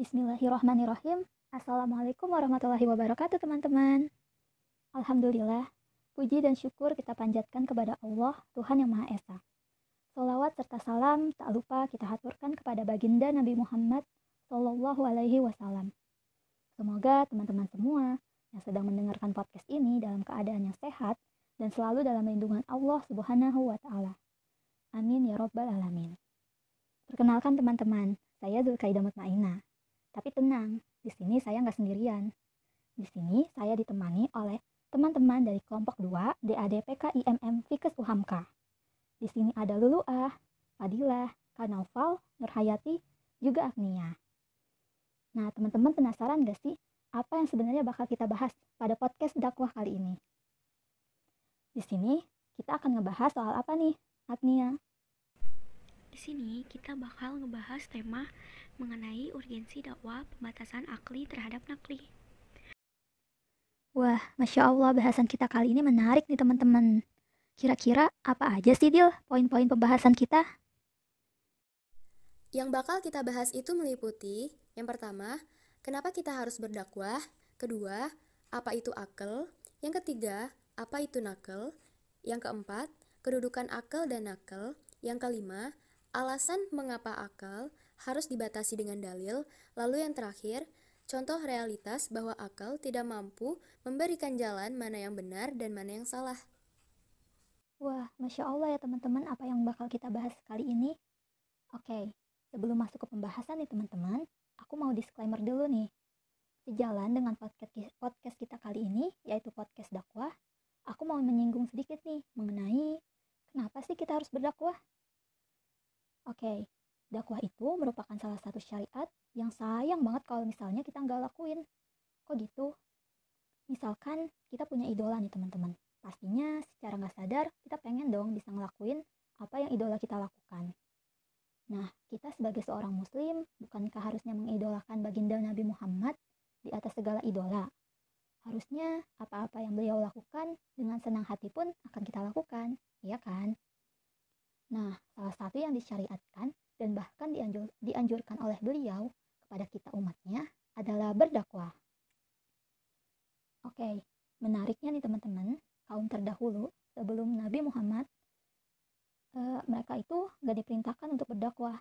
Bismillahirrahmanirrahim. Assalamualaikum warahmatullahi wabarakatuh teman-teman. Alhamdulillah, puji dan syukur kita panjatkan kepada Allah, Tuhan Yang Maha Esa. Salawat serta salam tak lupa kita haturkan kepada baginda Nabi Muhammad Sallallahu Alaihi Wasallam. Semoga teman-teman semua yang sedang mendengarkan podcast ini dalam keadaan yang sehat dan selalu dalam lindungan Allah Subhanahu wa Ta'ala. Amin ya Robbal 'Alamin. Perkenalkan teman-teman, saya Zulkaidah Mutmainah. Tapi tenang, di sini saya nggak sendirian. Di sini saya ditemani oleh teman-teman dari kelompok 2 DAD PKIMM Fikes Uhamka. Di sini ada Luluah, Fadilah, Kanaufal, Nurhayati, juga Agnia. Nah, teman-teman penasaran gak sih apa yang sebenarnya bakal kita bahas pada podcast dakwah kali ini? Di sini kita akan ngebahas soal apa nih, Agnia? Di sini kita bakal ngebahas tema mengenai urgensi dakwah pembatasan akli terhadap nakli. Wah, Masya Allah bahasan kita kali ini menarik nih teman-teman. Kira-kira apa aja sih Dil poin-poin pembahasan kita? Yang bakal kita bahas itu meliputi yang pertama, kenapa kita harus berdakwah? Kedua, apa itu akal? Yang ketiga, apa itu nakal? Yang keempat, kedudukan akal dan nakal. Yang kelima, Alasan mengapa akal harus dibatasi dengan dalil, lalu yang terakhir, contoh realitas bahwa akal tidak mampu memberikan jalan mana yang benar dan mana yang salah. Wah, Masya Allah ya teman-teman apa yang bakal kita bahas kali ini. Oke, sebelum masuk ke pembahasan nih teman-teman, aku mau disclaimer dulu nih. Sejalan dengan podcast, podcast kita kali ini, yaitu podcast dakwah, aku mau menyinggung sedikit nih mengenai kenapa sih kita harus berdakwah. Oke, dakwah itu merupakan salah satu syariat yang sayang banget kalau misalnya kita nggak lakuin. Kok gitu? Misalkan kita punya idola nih teman-teman. Pastinya secara nggak sadar kita pengen dong bisa ngelakuin apa yang idola kita lakukan. Nah, kita sebagai seorang muslim, bukankah harusnya mengidolakan baginda Nabi Muhammad di atas segala idola? Harusnya apa-apa yang beliau lakukan dengan senang hati pun akan kita lakukan, iya kan? Nah, salah satu yang disyariatkan dan bahkan dianjur, dianjurkan oleh beliau kepada kita umatnya adalah berdakwah. Oke, menariknya nih teman-teman, kaum terdahulu sebelum Nabi Muhammad, e, mereka itu gak diperintahkan untuk berdakwah.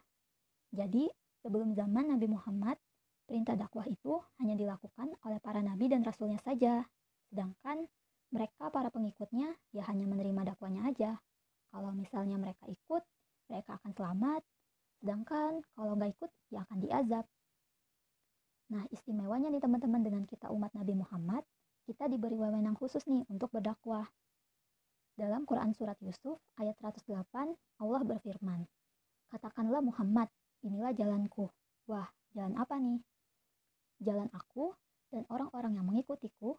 Jadi, sebelum zaman Nabi Muhammad, perintah dakwah itu hanya dilakukan oleh para nabi dan rasulnya saja. Sedangkan mereka para pengikutnya ya hanya menerima dakwanya aja. Kalau misalnya mereka ikut, mereka akan selamat. Sedangkan kalau nggak ikut, ya akan diazab. Nah, istimewanya nih teman-teman dengan kita umat Nabi Muhammad, kita diberi wewenang khusus nih untuk berdakwah. Dalam Quran Surat Yusuf ayat 108, Allah berfirman, Katakanlah Muhammad, inilah jalanku. Wah, jalan apa nih? Jalan aku dan orang-orang yang mengikutiku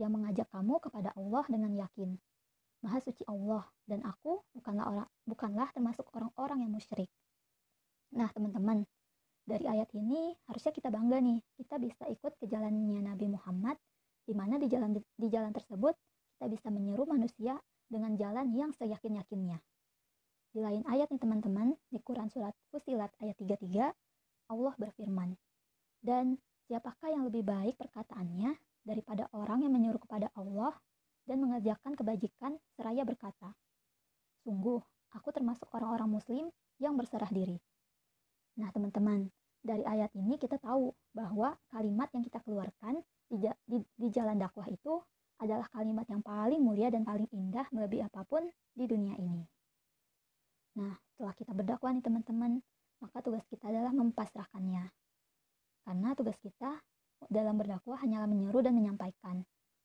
yang mengajak kamu kepada Allah dengan yakin Maha suci Allah dan aku bukanlah orang bukanlah termasuk orang-orang yang musyrik. Nah, teman-teman, dari ayat ini harusnya kita bangga nih, kita bisa ikut ke jalannya Nabi Muhammad di mana di jalan di jalan tersebut kita bisa menyeru manusia dengan jalan yang seyakin-yakinnya. Di lain ayat nih teman-teman, di Quran surat Fusilat ayat 33, Allah berfirman, "Dan siapakah yang lebih baik perkataannya daripada orang yang menyuruh kepada Allah dan mengajarkan kebajikan seraya berkata, Sungguh, aku termasuk orang-orang muslim yang berserah diri. Nah teman-teman, dari ayat ini kita tahu bahwa kalimat yang kita keluarkan di, di, di jalan dakwah itu adalah kalimat yang paling mulia dan paling indah melebihi apa pun di dunia ini. Nah, setelah kita berdakwah nih teman-teman, maka tugas kita adalah mempasrahkannya. Karena tugas kita dalam berdakwah hanyalah menyeru dan menyampaikan,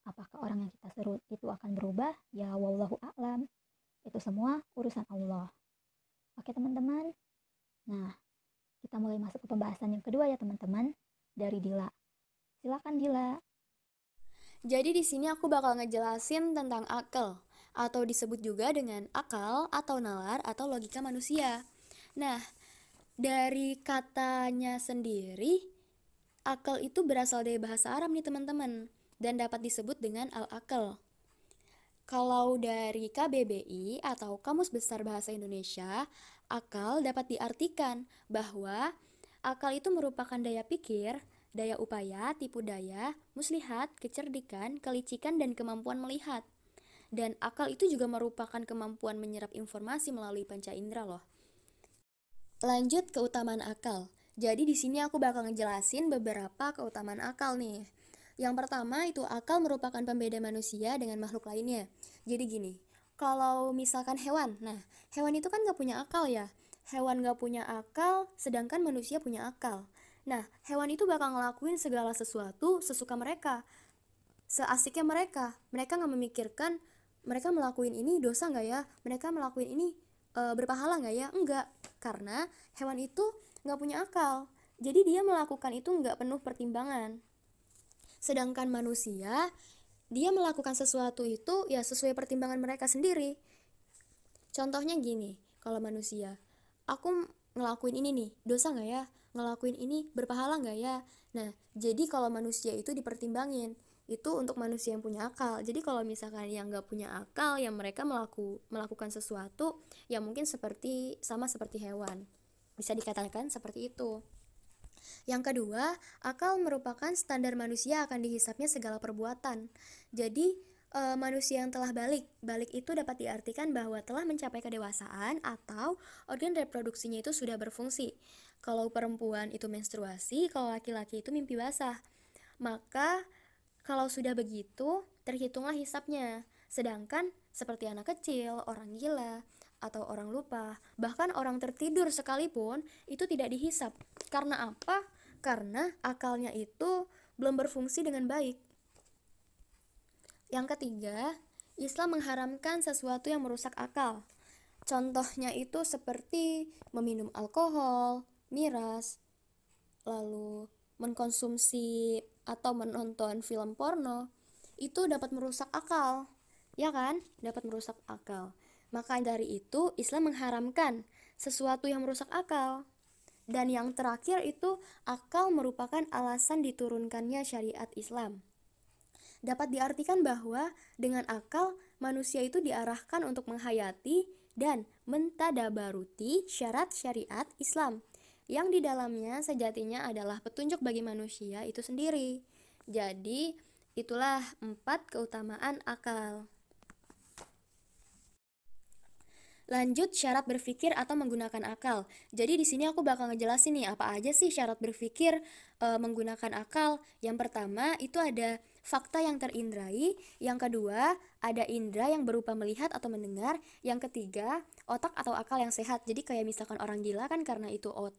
Apakah orang yang kita seru itu akan berubah? Ya wallahu a'lam. Itu semua urusan Allah. Oke teman-teman. Nah, kita mulai masuk ke pembahasan yang kedua ya teman-teman dari Dila. Silakan Dila. Jadi di sini aku bakal ngejelasin tentang akal atau disebut juga dengan akal atau nalar atau logika manusia. Nah, dari katanya sendiri, akal itu berasal dari bahasa Arab nih teman-teman dan dapat disebut dengan al-akal. Kalau dari KBBI atau Kamus Besar Bahasa Indonesia, akal dapat diartikan bahwa akal itu merupakan daya pikir, daya upaya, tipu daya, muslihat, kecerdikan, kelicikan, dan kemampuan melihat. Dan akal itu juga merupakan kemampuan menyerap informasi melalui panca indera loh. Lanjut keutamaan akal. Jadi di sini aku bakal ngejelasin beberapa keutamaan akal nih. Yang pertama itu akal merupakan pembeda manusia dengan makhluk lainnya. Jadi gini, kalau misalkan hewan, nah hewan itu kan gak punya akal ya. Hewan gak punya akal, sedangkan manusia punya akal. Nah, hewan itu bakal ngelakuin segala sesuatu sesuka mereka, seasiknya mereka. Mereka nggak memikirkan mereka melakuin ini dosa nggak ya, mereka melakuin ini e, berpahala nggak ya, enggak, karena hewan itu nggak punya akal. Jadi dia melakukan itu nggak penuh pertimbangan. Sedangkan manusia, dia melakukan sesuatu itu ya sesuai pertimbangan mereka sendiri. Contohnya gini, kalau manusia, aku ngelakuin ini nih, dosa nggak ya? ngelakuin ini berpahala nggak ya? Nah, jadi kalau manusia itu dipertimbangin, itu untuk manusia yang punya akal. Jadi kalau misalkan yang nggak punya akal, yang mereka melaku, melakukan sesuatu yang mungkin seperti sama seperti hewan, bisa dikatakan seperti itu. Yang kedua, akal merupakan standar manusia akan dihisapnya segala perbuatan. Jadi, e, manusia yang telah balik, balik itu dapat diartikan bahwa telah mencapai kedewasaan atau organ reproduksinya itu sudah berfungsi. Kalau perempuan itu menstruasi, kalau laki-laki itu mimpi basah. Maka kalau sudah begitu, terhitunglah hisapnya. Sedangkan seperti anak kecil, orang gila, atau orang lupa, bahkan orang tertidur sekalipun itu tidak dihisap. Karena apa? Karena akalnya itu belum berfungsi dengan baik. Yang ketiga, Islam mengharamkan sesuatu yang merusak akal. Contohnya itu seperti meminum alkohol, miras, lalu mengkonsumsi atau menonton film porno, itu dapat merusak akal. Ya kan? Dapat merusak akal. Maka dari itu Islam mengharamkan sesuatu yang merusak akal. Dan yang terakhir itu akal merupakan alasan diturunkannya syariat Islam. Dapat diartikan bahwa dengan akal manusia itu diarahkan untuk menghayati dan mentadabaruti syarat syariat Islam yang di dalamnya sejatinya adalah petunjuk bagi manusia itu sendiri. Jadi, itulah empat keutamaan akal. Lanjut syarat berpikir atau menggunakan akal. Jadi di sini aku bakal ngejelasin nih apa aja sih syarat berpikir e, menggunakan akal. Yang pertama itu ada fakta yang terindrai, yang kedua ada indera yang berupa melihat atau mendengar, yang ketiga otak atau akal yang sehat. Jadi kayak misalkan orang gila kan karena itu ot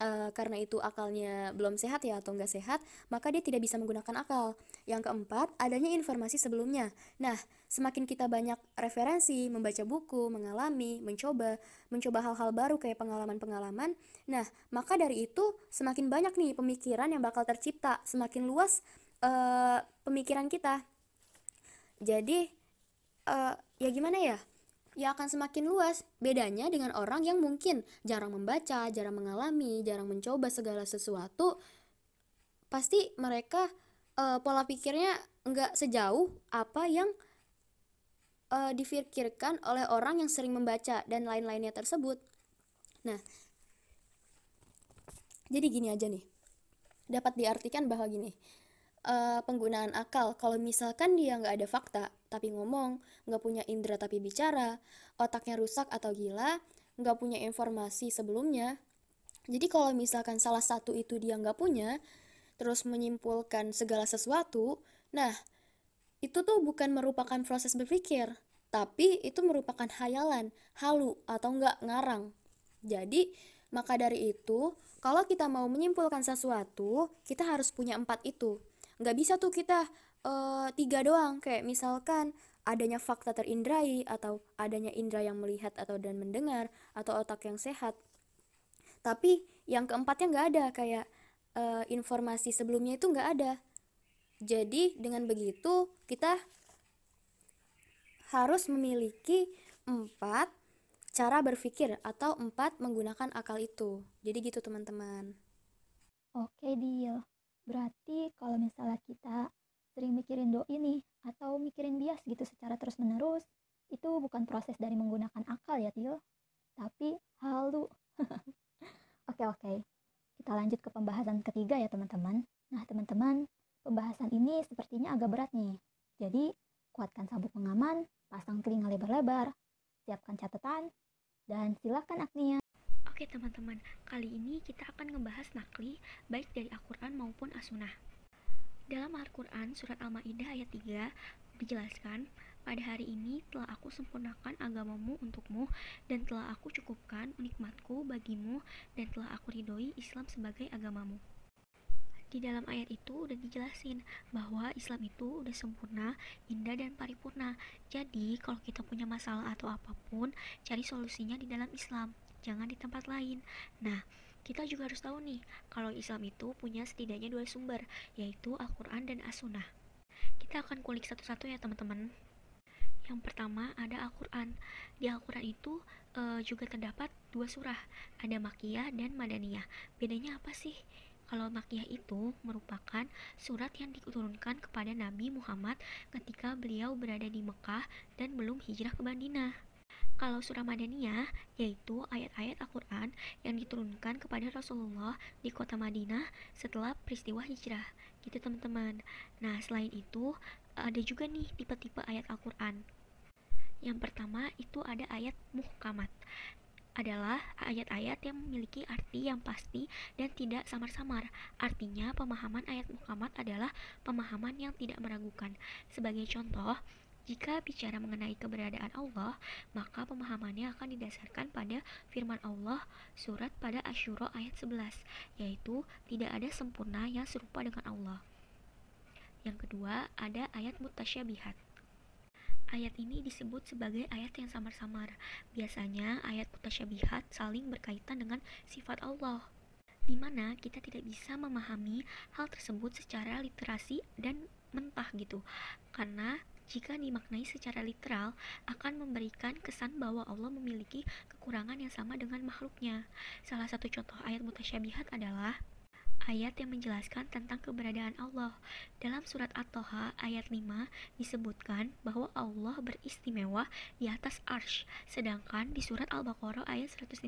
uh, karena itu akalnya belum sehat ya atau enggak sehat, maka dia tidak bisa menggunakan akal. Yang keempat, adanya informasi sebelumnya. Nah, semakin kita banyak referensi, membaca buku, mengalami, mencoba, mencoba hal-hal baru kayak pengalaman-pengalaman, nah, maka dari itu semakin banyak nih pemikiran yang bakal tercipta, semakin luas uh, pemikiran kita. Jadi, uh, ya gimana ya? Ya akan semakin luas. Bedanya dengan orang yang mungkin jarang membaca, jarang mengalami, jarang mencoba segala sesuatu, pasti mereka uh, pola pikirnya nggak sejauh apa yang uh, difikirkan oleh orang yang sering membaca dan lain-lainnya tersebut. Nah, jadi gini aja nih, dapat diartikan bahwa gini, uh, penggunaan akal. Kalau misalkan dia nggak ada fakta, tapi ngomong, nggak punya indera tapi bicara, otaknya rusak atau gila, nggak punya informasi sebelumnya. Jadi kalau misalkan salah satu itu dia nggak punya, terus menyimpulkan segala sesuatu, nah itu tuh bukan merupakan proses berpikir, tapi itu merupakan hayalan, halu, atau nggak ngarang. Jadi, maka dari itu, kalau kita mau menyimpulkan sesuatu, kita harus punya empat itu nggak bisa tuh kita uh, tiga doang. Kayak misalkan adanya fakta terindrai atau adanya indera yang melihat atau dan mendengar atau otak yang sehat. Tapi yang keempatnya nggak ada kayak uh, informasi sebelumnya itu nggak ada. Jadi dengan begitu kita harus memiliki empat cara berpikir atau empat menggunakan akal itu. Jadi gitu teman-teman. Oke deal. Berarti kalau misalnya kita sering mikirin doi nih atau mikirin bias gitu secara terus-menerus, itu bukan proses dari menggunakan akal ya, Tio, tapi halu. Oke, oke. kita lanjut ke pembahasan ketiga ya teman-teman. Nah teman-teman, pembahasan ini sepertinya agak berat nih. Jadi, kuatkan sabuk pengaman, pasang telinga lebar-lebar, siapkan catatan, dan silakan Agnia. Oke teman-teman, kali ini kita akan ngebahas nakli baik dari Al-Quran maupun As-Sunnah. Dalam Al-Quran, surat Al-Ma'idah ayat 3 dijelaskan, pada hari ini telah aku sempurnakan agamamu untukmu dan telah aku cukupkan nikmatku bagimu dan telah aku ridhoi Islam sebagai agamamu. Di dalam ayat itu udah dijelasin bahwa Islam itu udah sempurna, indah dan paripurna. Jadi kalau kita punya masalah atau apa pun, cari solusinya di dalam Islam, jangan di tempat lain. Nah, kita juga harus tahu nih, kalau Islam itu punya setidaknya dua sumber, yaitu Al-Quran dan As-Sunnah. Kita akan kulik satu-satu ya teman-teman. Yang pertama ada Al-Quran. Di Al-Quran itu e, juga terdapat dua surah, ada Makiyah dan Madaniyah. Bedanya apa sih? Kalau Makiyah itu merupakan surat yang diturunkan kepada Nabi Muhammad ketika beliau berada di Mekah dan belum hijrah ke Madinah. Kalau surah Madaniyah yaitu ayat-ayat Al-Quran yang diturunkan kepada Rasulullah di kota Madinah setelah peristiwa hijrah. Gitu teman-teman. Nah, selain itu ada juga nih tipe-tipe ayat Al-Quran. Yang pertama itu ada ayat muhkamat adalah ayat-ayat yang memiliki arti yang pasti dan tidak samar-samar. Artinya, pemahaman ayat muhkamat adalah pemahaman yang tidak meragukan. Sebagai contoh, jika bicara mengenai keberadaan Allah, maka pemahamannya akan didasarkan pada firman Allah surat pada Asyura ayat 11, yaitu tidak ada sempurna yang serupa dengan Allah. Yang kedua, ada ayat mutasyabihat Ayat ini disebut sebagai ayat yang samar-samar. Biasanya ayat mutasyabihat saling berkaitan dengan sifat Allah, di mana kita tidak bisa memahami hal tersebut secara literasi dan mentah gitu. Karena jika dimaknai secara literal akan memberikan kesan bahwa Allah memiliki kekurangan yang sama dengan makhluknya. Salah satu contoh ayat mutasyabihat adalah ayat yang menjelaskan tentang keberadaan Allah. Dalam surat At-Toha ayat 5 disebutkan bahwa Allah beristimewa di atas arsh, sedangkan di surat Al-Baqarah ayat 115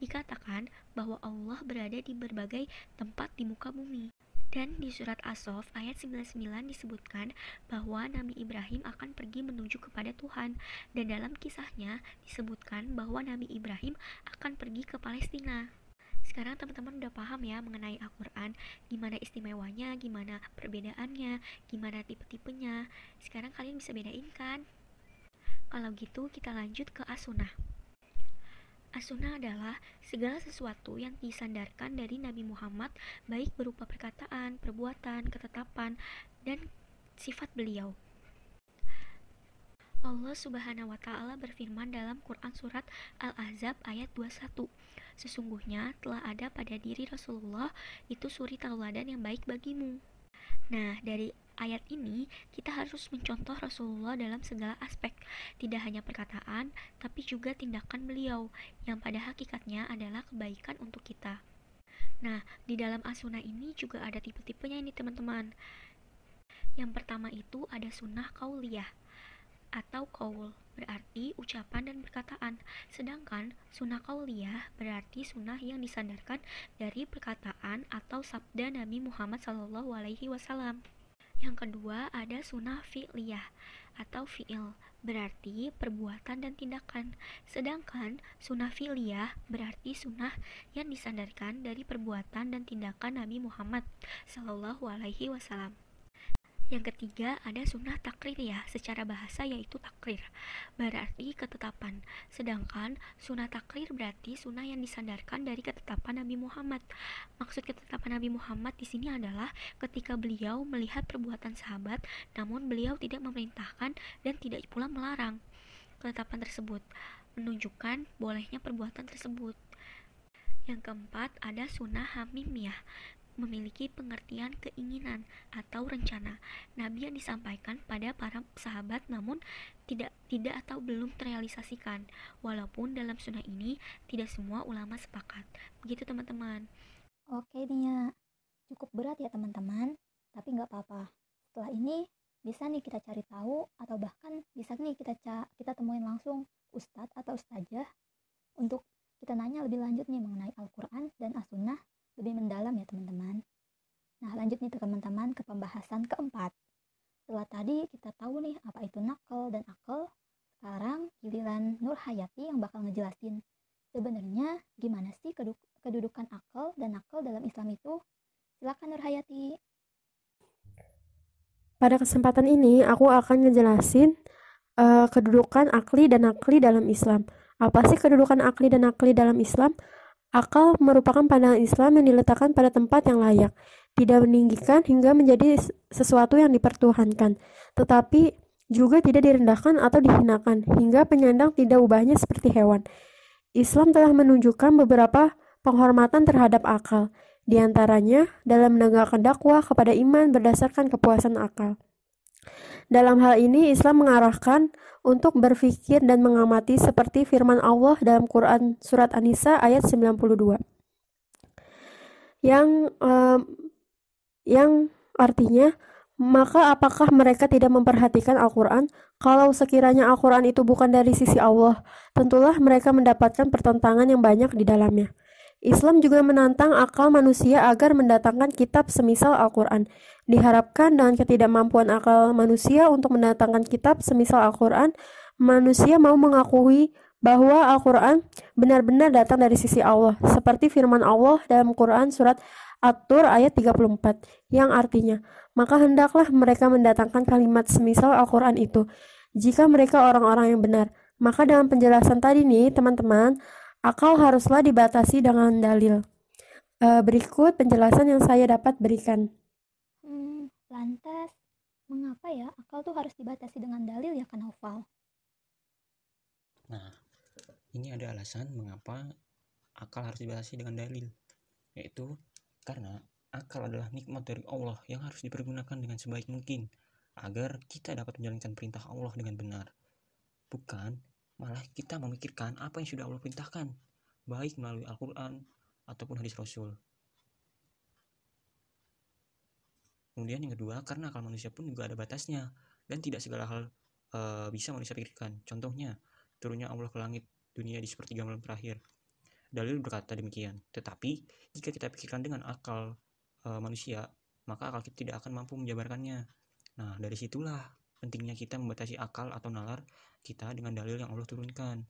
dikatakan bahwa Allah berada di berbagai tempat di muka bumi. Dan di surat As-Sof ayat 99 disebutkan bahwa Nabi Ibrahim akan pergi menuju kepada Tuhan dan dalam kisahnya disebutkan bahwa Nabi Ibrahim akan pergi ke Palestina. Sekarang teman-teman udah paham ya mengenai Al-Quran, gimana istimewanya, gimana perbedaannya, gimana tipe-tipenya. Sekarang kalian bisa bedain kan? Kalau gitu kita lanjut ke As-Sunnah. As-Sunnah adalah segala sesuatu yang disandarkan dari Nabi Muhammad baik berupa perkataan, perbuatan, ketetapan, dan sifat beliau. Allah Subhanahu wa taala berfirman dalam Quran surat Al-Ahzab ayat 21. Sesungguhnya telah ada pada diri Rasulullah itu suri tauladan yang baik bagimu. Nah, dari ayat ini kita harus mencontoh Rasulullah dalam segala aspek, tidak hanya perkataan, tapi juga tindakan beliau, yang pada hakikatnya adalah kebaikan untuk kita. Nah, di dalam asuna ini juga ada tipe-tipenya ini teman-teman. Yang pertama itu ada sunnah kauliyah atau kaul berarti ucapan dan perkataan, sedangkan sunnah kauliyah berarti sunnah yang disandarkan dari perkataan atau sabda Nabi Muhammad Wasallam. Yang kedua ada sunnah fi'liyah atau fi'il berarti perbuatan dan tindakan, sedangkan sunnah fi'liyah berarti sunnah yang disandarkan dari perbuatan dan tindakan Nabi Muhammad Wasallam. Yang ketiga ada sunnah takrir ya, secara bahasa yaitu takrir, berarti ketetapan. Sedangkan sunnah takrir berarti sunnah yang disandarkan dari ketetapan Nabi Muhammad. Maksud ketetapan Nabi Muhammad di sini adalah ketika beliau melihat perbuatan sahabat, namun beliau tidak memerintahkan dan tidak pula melarang. Ketetapan tersebut menunjukkan bolehnya perbuatan tersebut. Yang keempat ada sunnah hamimiyah memiliki pengertian keinginan atau rencana. Nabi yang disampaikan pada para sahabat namun tidak tidak atau belum terrealisasikan. Walaupun dalam sunnah ini tidak semua ulama sepakat. Begitu teman-teman. Oke Nia cukup berat ya teman-teman. Tapi nggak apa-apa. Setelah ini bisa nih kita cari tahu atau bahkan bisa nih kita kita temuin langsung ustadz atau ustazah untuk kita nanya lebih lanjut nih mengenai Al-Quran dan As-Sunnah lebih mendalam ya teman-teman. Nah lanjut nih teman-teman ke pembahasan keempat. Setelah tadi kita tahu nih apa itu nakal dan akal, sekarang giliran Nur Hayati yang bakal ngejelasin sebenarnya gimana sih kedudukan akal dan nakal dalam Islam itu. Silakan Nur Hayati. Pada kesempatan ini aku akan ngejelasin uh, kedudukan akli dan nakli dalam Islam. Apa sih kedudukan akli dan nakli dalam Islam? Akal merupakan pandangan Islam yang diletakkan pada tempat yang layak, tidak meninggikan hingga menjadi sesuatu yang dipertuhankan, tetapi juga tidak direndahkan atau dihinakan, hingga penyandang tidak ubahnya seperti hewan. Islam telah menunjukkan beberapa penghormatan terhadap akal, di antaranya dalam menegakkan dakwah kepada iman berdasarkan kepuasan akal. Dalam hal ini, Islam mengarahkan untuk berpikir dan mengamati seperti firman Allah dalam Quran Surat An-Nisa ayat 92. Yang, yang artinya, maka apakah mereka tidak memperhatikan Al-Quran? Kalau sekiranya Al-Quran itu bukan dari sisi Allah, tentulah mereka mendapatkan pertentangan yang banyak di dalamnya. Islam juga menantang akal manusia agar mendatangkan kitab semisal Al-Quran. Diharapkan dengan ketidakmampuan akal manusia untuk mendatangkan kitab semisal Al-Quran, manusia mau mengakui bahwa Al-Quran benar-benar datang dari sisi Allah, seperti firman Allah dalam Quran surat At-Tur ayat 34, yang artinya, maka hendaklah mereka mendatangkan kalimat semisal Al-Quran itu, jika mereka orang-orang yang benar. Maka dalam penjelasan tadi nih, teman-teman, Akal haruslah dibatasi dengan dalil. E, berikut penjelasan yang saya dapat berikan. Hmm, lantas, mengapa ya akal tuh harus dibatasi dengan dalil ya kan Noval? Nah, ini ada alasan mengapa akal harus dibatasi dengan dalil, yaitu karena akal adalah nikmat dari Allah yang harus dipergunakan dengan sebaik mungkin agar kita dapat menjalankan perintah Allah dengan benar. Bukan malah kita memikirkan apa yang sudah Allah perintahkan, baik melalui Al-Quran ataupun hadis Rasul. Kemudian yang kedua, karena akal manusia pun juga ada batasnya, dan tidak segala hal e, bisa manusia pikirkan. Contohnya, turunnya Allah ke langit dunia di sepertiga malam terakhir. Dalil berkata demikian. Tetapi, jika kita pikirkan dengan akal e, manusia, maka akal kita tidak akan mampu menjabarkannya. Nah, dari situlah pentingnya kita membatasi akal atau nalar kita dengan dalil yang Allah turunkan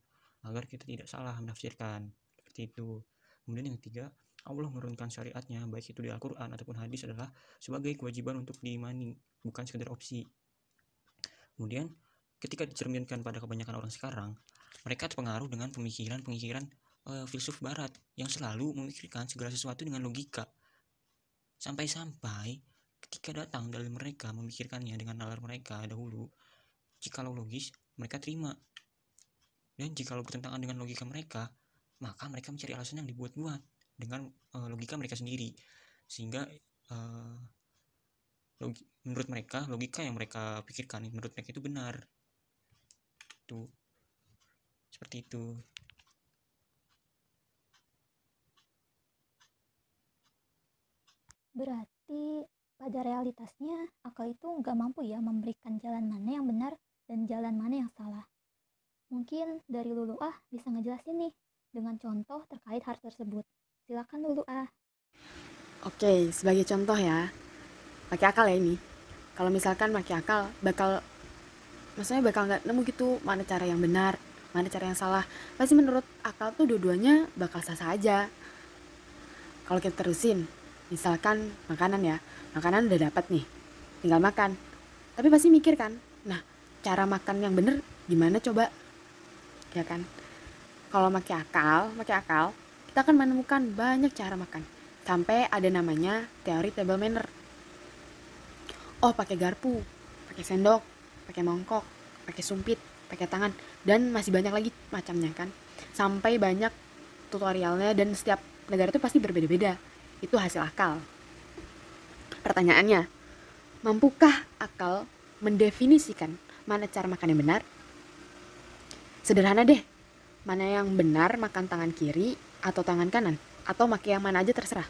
agar kita tidak salah menafsirkan. Seperti itu. Kemudian yang ketiga Allah menurunkan syariatnya baik itu di Al-Quran ataupun hadis adalah sebagai kewajiban untuk diimani bukan sekedar opsi. Kemudian ketika dicerminkan pada kebanyakan orang sekarang mereka terpengaruh dengan pemikiran-pemikiran uh, filsuf barat yang selalu memikirkan segala sesuatu dengan logika. Sampai-sampai ketika datang dari mereka memikirkannya dengan nalar mereka dahulu, jikalau logis, mereka terima. Dan jikalau bertentangan dengan logika mereka, maka mereka mencari alasan yang dibuat-buat dengan uh, logika mereka sendiri. Sehingga uh, logi menurut mereka, logika yang mereka pikirkan menurut mereka itu benar. Itu seperti itu. Berarti pada realitasnya, akal itu nggak mampu ya memberikan jalan mana yang benar dan jalan mana yang salah. Mungkin dari Luluah bisa ngejelasin nih dengan contoh terkait hal tersebut. Silakan Luluah. Oke, sebagai contoh ya, pakai akal ya ini. Kalau misalkan pakai akal, bakal, maksudnya bakal nggak nemu gitu mana cara yang benar, mana cara yang salah. Pasti menurut akal tuh dua-duanya bakal sah-sah aja. Kalau kita terusin, misalkan makanan ya, makanan udah dapat nih tinggal makan. Tapi pasti mikir kan nah cara makan yang bener gimana coba? Ya kan? Kalau pakai akal pakai akal kita akan menemukan banyak cara makan. Sampai ada namanya teori table manner. Oh pakai garpu pakai sendok pakai mangkok pakai sumpit pakai tangan dan masih banyak lagi macamnya kan. Sampai banyak tutorialnya dan setiap negara itu pasti berbeda-beda itu hasil akal Pertanyaannya, mampukah akal mendefinisikan mana cara makan yang benar? Sederhana deh, mana yang benar makan tangan kiri atau tangan kanan, atau makan yang mana aja terserah.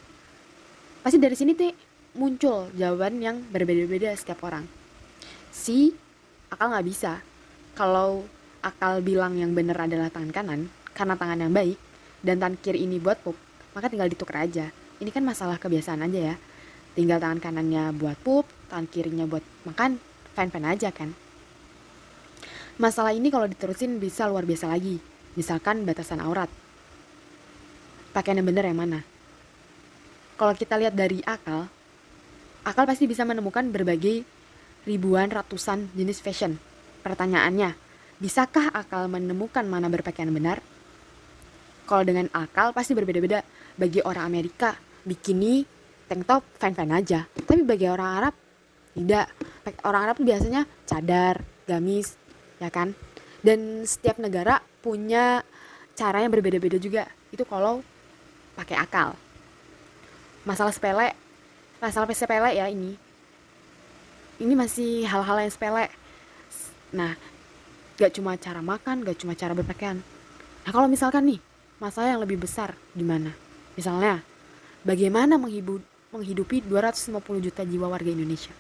Pasti dari sini tuh muncul jawaban yang berbeda-beda setiap orang. Si akal nggak bisa. Kalau akal bilang yang benar adalah tangan kanan, karena tangan yang baik, dan tangan kiri ini buat pup, maka tinggal ditukar aja. Ini kan masalah kebiasaan aja ya. Tinggal tangan kanannya buat pup tangan kirinya buat makan fine-fine aja kan. Masalah ini kalau diterusin bisa luar biasa lagi. Misalkan batasan aurat. Pakaian yang bener yang mana? Kalau kita lihat dari akal akal pasti bisa menemukan berbagai ribuan ratusan jenis fashion. Pertanyaannya bisakah akal menemukan mana berpakaian benar? Kalau dengan akal pasti berbeda-beda bagi orang Amerika bikini tank top fine-fine aja. Tapi bagi orang Arab tidak. Orang Arab biasanya cadar, gamis, ya kan? Dan setiap negara punya cara yang berbeda-beda juga. Itu kalau pakai akal. Masalah sepele, masalah sepele ya ini. Ini masih hal-hal yang sepele. Nah, gak cuma cara makan, gak cuma cara berpakaian. Nah, kalau misalkan nih, masalah yang lebih besar gimana? Misalnya, bagaimana menghidupi 250 juta jiwa warga Indonesia.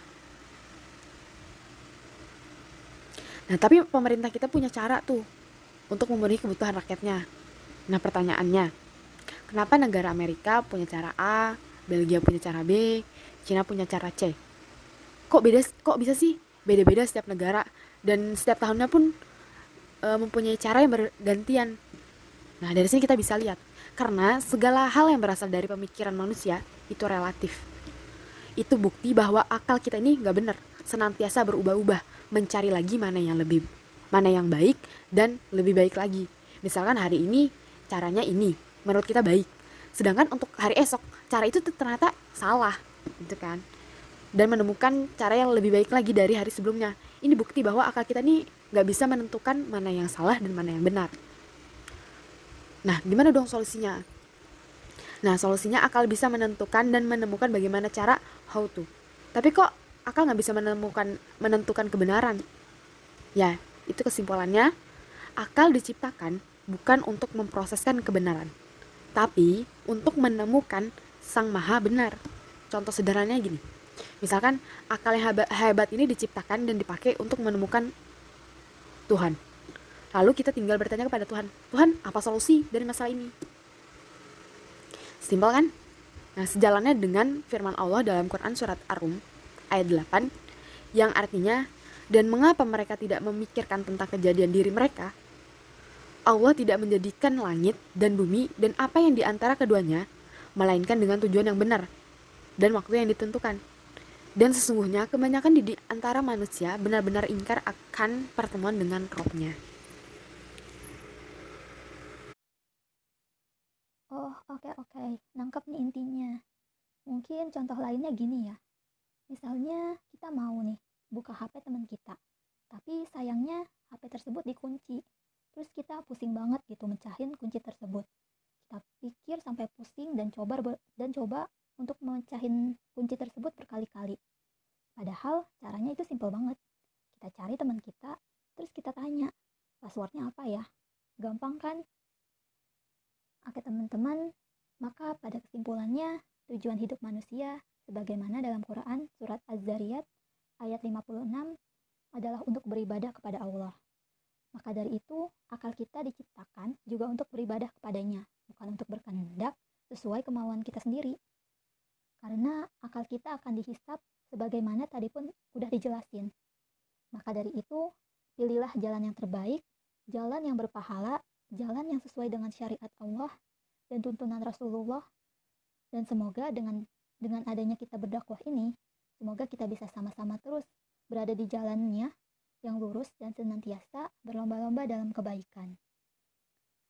Nah, tapi pemerintah kita punya cara tuh untuk memenuhi kebutuhan rakyatnya. Nah, pertanyaannya, kenapa negara Amerika punya cara A, Belgia punya cara B, Cina punya cara C? Kok beda kok bisa sih beda-beda setiap negara dan setiap tahunnya pun e, mempunyai cara yang bergantian. Nah, dari sini kita bisa lihat karena segala hal yang berasal dari pemikiran manusia itu relatif. Itu bukti bahwa akal kita ini nggak benar, senantiasa berubah-ubah, mencari lagi mana yang lebih mana yang baik dan lebih baik lagi. Misalkan hari ini caranya ini, menurut kita baik. Sedangkan untuk hari esok, cara itu ternyata salah, gitu kan. Dan menemukan cara yang lebih baik lagi dari hari sebelumnya. Ini bukti bahwa akal kita ini nggak bisa menentukan mana yang salah dan mana yang benar. Nah, gimana dong solusinya? Nah, solusinya akal bisa menentukan dan menemukan bagaimana cara how to. Tapi kok akal nggak bisa menemukan menentukan kebenaran? Ya, itu kesimpulannya. Akal diciptakan bukan untuk memproseskan kebenaran, tapi untuk menemukan sang maha benar. Contoh sederhananya gini. Misalkan akal yang hebat ini diciptakan dan dipakai untuk menemukan Tuhan. Lalu kita tinggal bertanya kepada Tuhan, Tuhan apa solusi dari masalah ini? Simpel kan? Nah, sejalannya dengan firman Allah dalam Quran surat Ar-Rum ayat 8 yang artinya dan mengapa mereka tidak memikirkan tentang kejadian diri mereka? Allah tidak menjadikan langit dan bumi dan apa yang di antara keduanya, melainkan dengan tujuan yang benar dan waktu yang ditentukan. Dan sesungguhnya kebanyakan di antara manusia benar-benar ingkar akan pertemuan dengan rohnya. Oh, oke oke. Nangkep nih intinya. Mungkin contoh lainnya gini ya. Misalnya kita mau nih buka HP teman kita. Tapi sayangnya HP tersebut dikunci. Terus kita pusing banget gitu mecahin kunci tersebut. Kita pikir sampai pusing dan coba dan coba untuk mecahin kunci tersebut berkali-kali. Padahal caranya itu simpel banget. Kita cari teman kita, terus kita tanya, passwordnya apa ya? Gampang kan? Oke teman-teman, maka pada kesimpulannya tujuan hidup manusia sebagaimana dalam Quran surat Az-Zariyat ayat 56 adalah untuk beribadah kepada Allah. Maka dari itu, akal kita diciptakan juga untuk beribadah kepadanya, bukan untuk berkehendak sesuai kemauan kita sendiri. Karena akal kita akan dihisap sebagaimana tadi pun udah dijelasin. Maka dari itu, pilihlah jalan yang terbaik, jalan yang berpahala, jalan yang sesuai dengan syariat Allah dan tuntunan Rasulullah dan semoga dengan dengan adanya kita berdakwah ini semoga kita bisa sama-sama terus berada di jalannya yang lurus dan senantiasa berlomba-lomba dalam kebaikan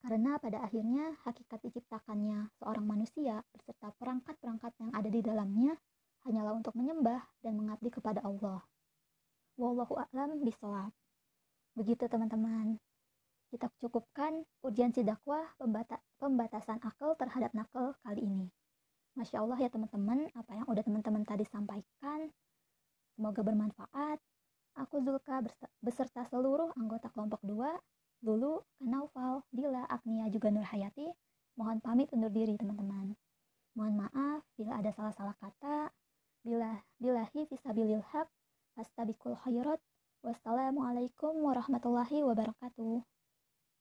karena pada akhirnya hakikat diciptakannya seorang manusia beserta perangkat-perangkat yang ada di dalamnya hanyalah untuk menyembah dan mengabdi kepada Allah. Wallahu a'lam. Begitu teman-teman kita cukupkan urgensi dakwah pembata pembatasan akal terhadap nakal kali ini. Masya Allah ya teman-teman, apa yang udah teman-teman tadi sampaikan, semoga bermanfaat. Aku Zulka beserta seluruh anggota kelompok 2, Lulu, Kanaufal, Dila, Agnia, juga Nur Hayati, mohon pamit undur diri teman-teman. Mohon maaf bila ada salah-salah kata, bila bilahi fisabilil haq, astabikul khairat, wassalamualaikum warahmatullahi wabarakatuh.